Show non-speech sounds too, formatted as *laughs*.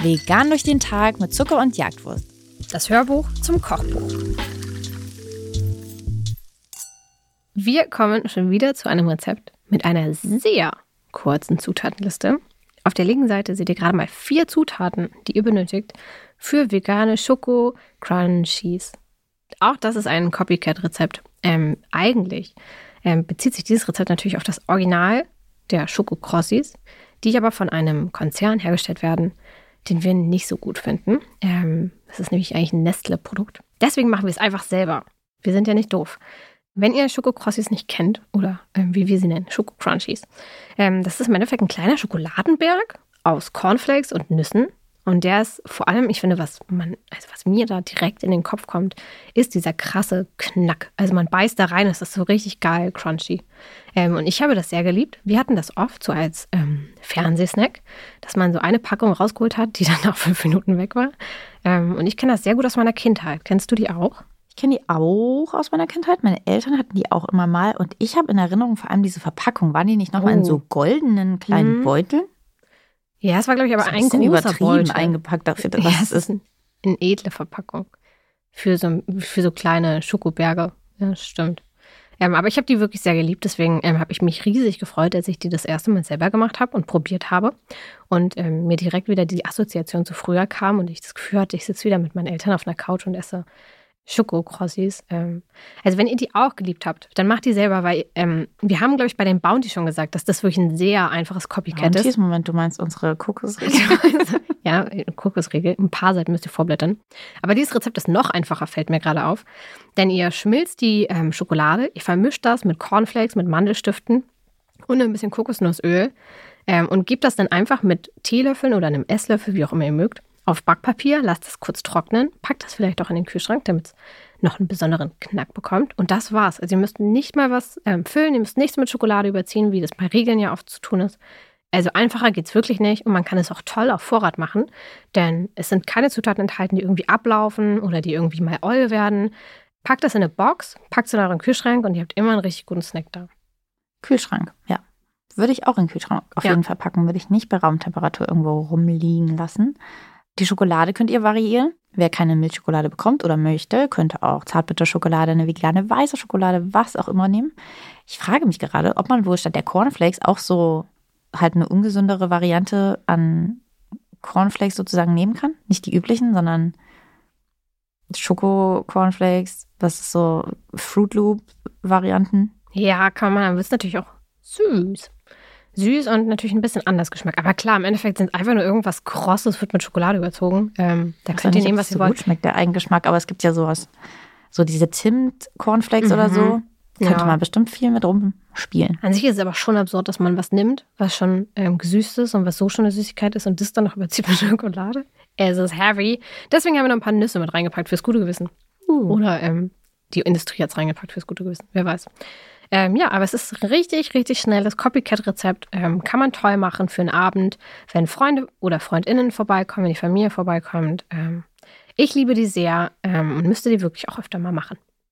Vegan durch den Tag mit Zucker und Jagdwurst. Das Hörbuch zum Kochbuch. Wir kommen schon wieder zu einem Rezept mit einer sehr kurzen Zutatenliste. Auf der linken Seite seht ihr gerade mal vier Zutaten, die ihr benötigt für vegane Schoko Crunchies. Auch das ist ein Copycat-Rezept. Ähm, eigentlich ähm, bezieht sich dieses Rezept natürlich auf das Original der Schoko Crossies, die aber von einem Konzern hergestellt werden, den wir nicht so gut finden. Ähm, das ist nämlich eigentlich ein Nestle-Produkt. Deswegen machen wir es einfach selber. Wir sind ja nicht doof. Wenn ihr Schokocrossies nicht kennt, oder äh, wie wir sie nennen, Schokocrunchies, ähm, das ist im Endeffekt ein kleiner Schokoladenberg aus Cornflakes und Nüssen. Und der ist vor allem, ich finde, was man, also was mir da direkt in den Kopf kommt, ist dieser krasse Knack. Also man beißt da rein, es ist so richtig geil, crunchy. Ähm, und ich habe das sehr geliebt. Wir hatten das oft so als ähm, Fernsehsnack, dass man so eine Packung rausgeholt hat, die *laughs* dann nach fünf Minuten weg war. Ähm, und ich kenne das sehr gut aus meiner Kindheit. Kennst du die auch? Ich kenne die auch aus meiner Kindheit. Meine Eltern hatten die auch immer mal. Und ich habe in Erinnerung vor allem diese Verpackung. Waren die nicht nochmal oh. in so goldenen kleinen mhm. Beuteln? Ja, es war, glaube ich, aber ein, ein großer übertrieben Beutel. eingepackt dafür. Ja, es ist eine ein edle Verpackung für so, für so kleine Schokoberge. Ja, stimmt. Ähm, aber ich habe die wirklich sehr geliebt, deswegen ähm, habe ich mich riesig gefreut, als ich die das erste Mal selber gemacht habe und probiert habe. Und ähm, mir direkt wieder die Assoziation zu früher kam und ich das Gefühl hatte, ich sitze wieder mit meinen Eltern auf einer Couch und esse Schokokrossis. Ähm, also wenn ihr die auch geliebt habt, dann macht die selber, weil ähm, wir haben, glaube ich, bei den Bounty schon gesagt, dass das wirklich ein sehr einfaches Copycat Bounties? ist. Moment, du meinst unsere Kokosregel? *laughs* ja, Kokosregel. Ein paar Seiten müsst ihr vorblättern. Aber dieses Rezept ist noch einfacher, fällt mir gerade auf. Denn ihr schmilzt die ähm, Schokolade, ihr vermischt das mit Cornflakes, mit Mandelstiften und ein bisschen Kokosnussöl ähm, und gebt das dann einfach mit Teelöffeln oder einem Esslöffel, wie auch immer ihr mögt, auf Backpapier, lasst es kurz trocknen, packt das vielleicht auch in den Kühlschrank, damit es noch einen besonderen Knack bekommt. Und das war's. Also ihr müsst nicht mal was ähm, füllen, ihr müsst nichts mit Schokolade überziehen, wie das bei Regeln ja oft zu tun ist. Also einfacher geht's wirklich nicht und man kann es auch toll auf Vorrat machen, denn es sind keine Zutaten enthalten, die irgendwie ablaufen oder die irgendwie mal oil werden. Packt das in eine Box, packt es in euren Kühlschrank und ihr habt immer einen richtig guten Snack da. Kühlschrank, ja. Würde ich auch in den Kühlschrank auf ja. jeden Fall packen, würde ich nicht bei Raumtemperatur irgendwo rumliegen lassen. Die Schokolade könnt ihr variieren. Wer keine Milchschokolade bekommt oder möchte, könnte auch Zartbitterschokolade, eine vegane weiße Schokolade, was auch immer nehmen. Ich frage mich gerade, ob man wohl statt der Cornflakes auch so halt eine ungesündere Variante an Cornflakes sozusagen nehmen kann. Nicht die üblichen, sondern Schoko-Cornflakes, was ist so Fruit Loop-Varianten. Ja, kann man, aber ist natürlich auch süß süß und natürlich ein bisschen anders Geschmack. Aber klar, im Endeffekt sind es einfach nur irgendwas Krosses, wird mit Schokolade überzogen. Ähm, da könnt ihr nehmen, was ihr so wollt. Gut schmeckt der Eigengeschmack, aber es gibt ja sowas, so diese Zimt-Cornflakes mhm. oder so. Könnte ja. man bestimmt viel mit rumspielen. An sich ist es aber schon absurd, dass man was nimmt, was schon ähm, gesüßt ist und was so schon eine Süßigkeit ist und das dann noch überzieht mit *laughs* Schokolade. Es ist heavy. Deswegen haben wir noch ein paar Nüsse mit reingepackt fürs gute Gewissen. Uh. Oder ähm, die Industrie hat es reingepackt fürs gute Gewissen. Wer weiß. Ähm, ja, aber es ist richtig, richtig schnelles Copycat-Rezept. Ähm, kann man toll machen für einen Abend, wenn Freunde oder Freundinnen vorbeikommen, wenn die Familie vorbeikommt. Ähm, ich liebe die sehr ähm, und müsste die wirklich auch öfter mal machen.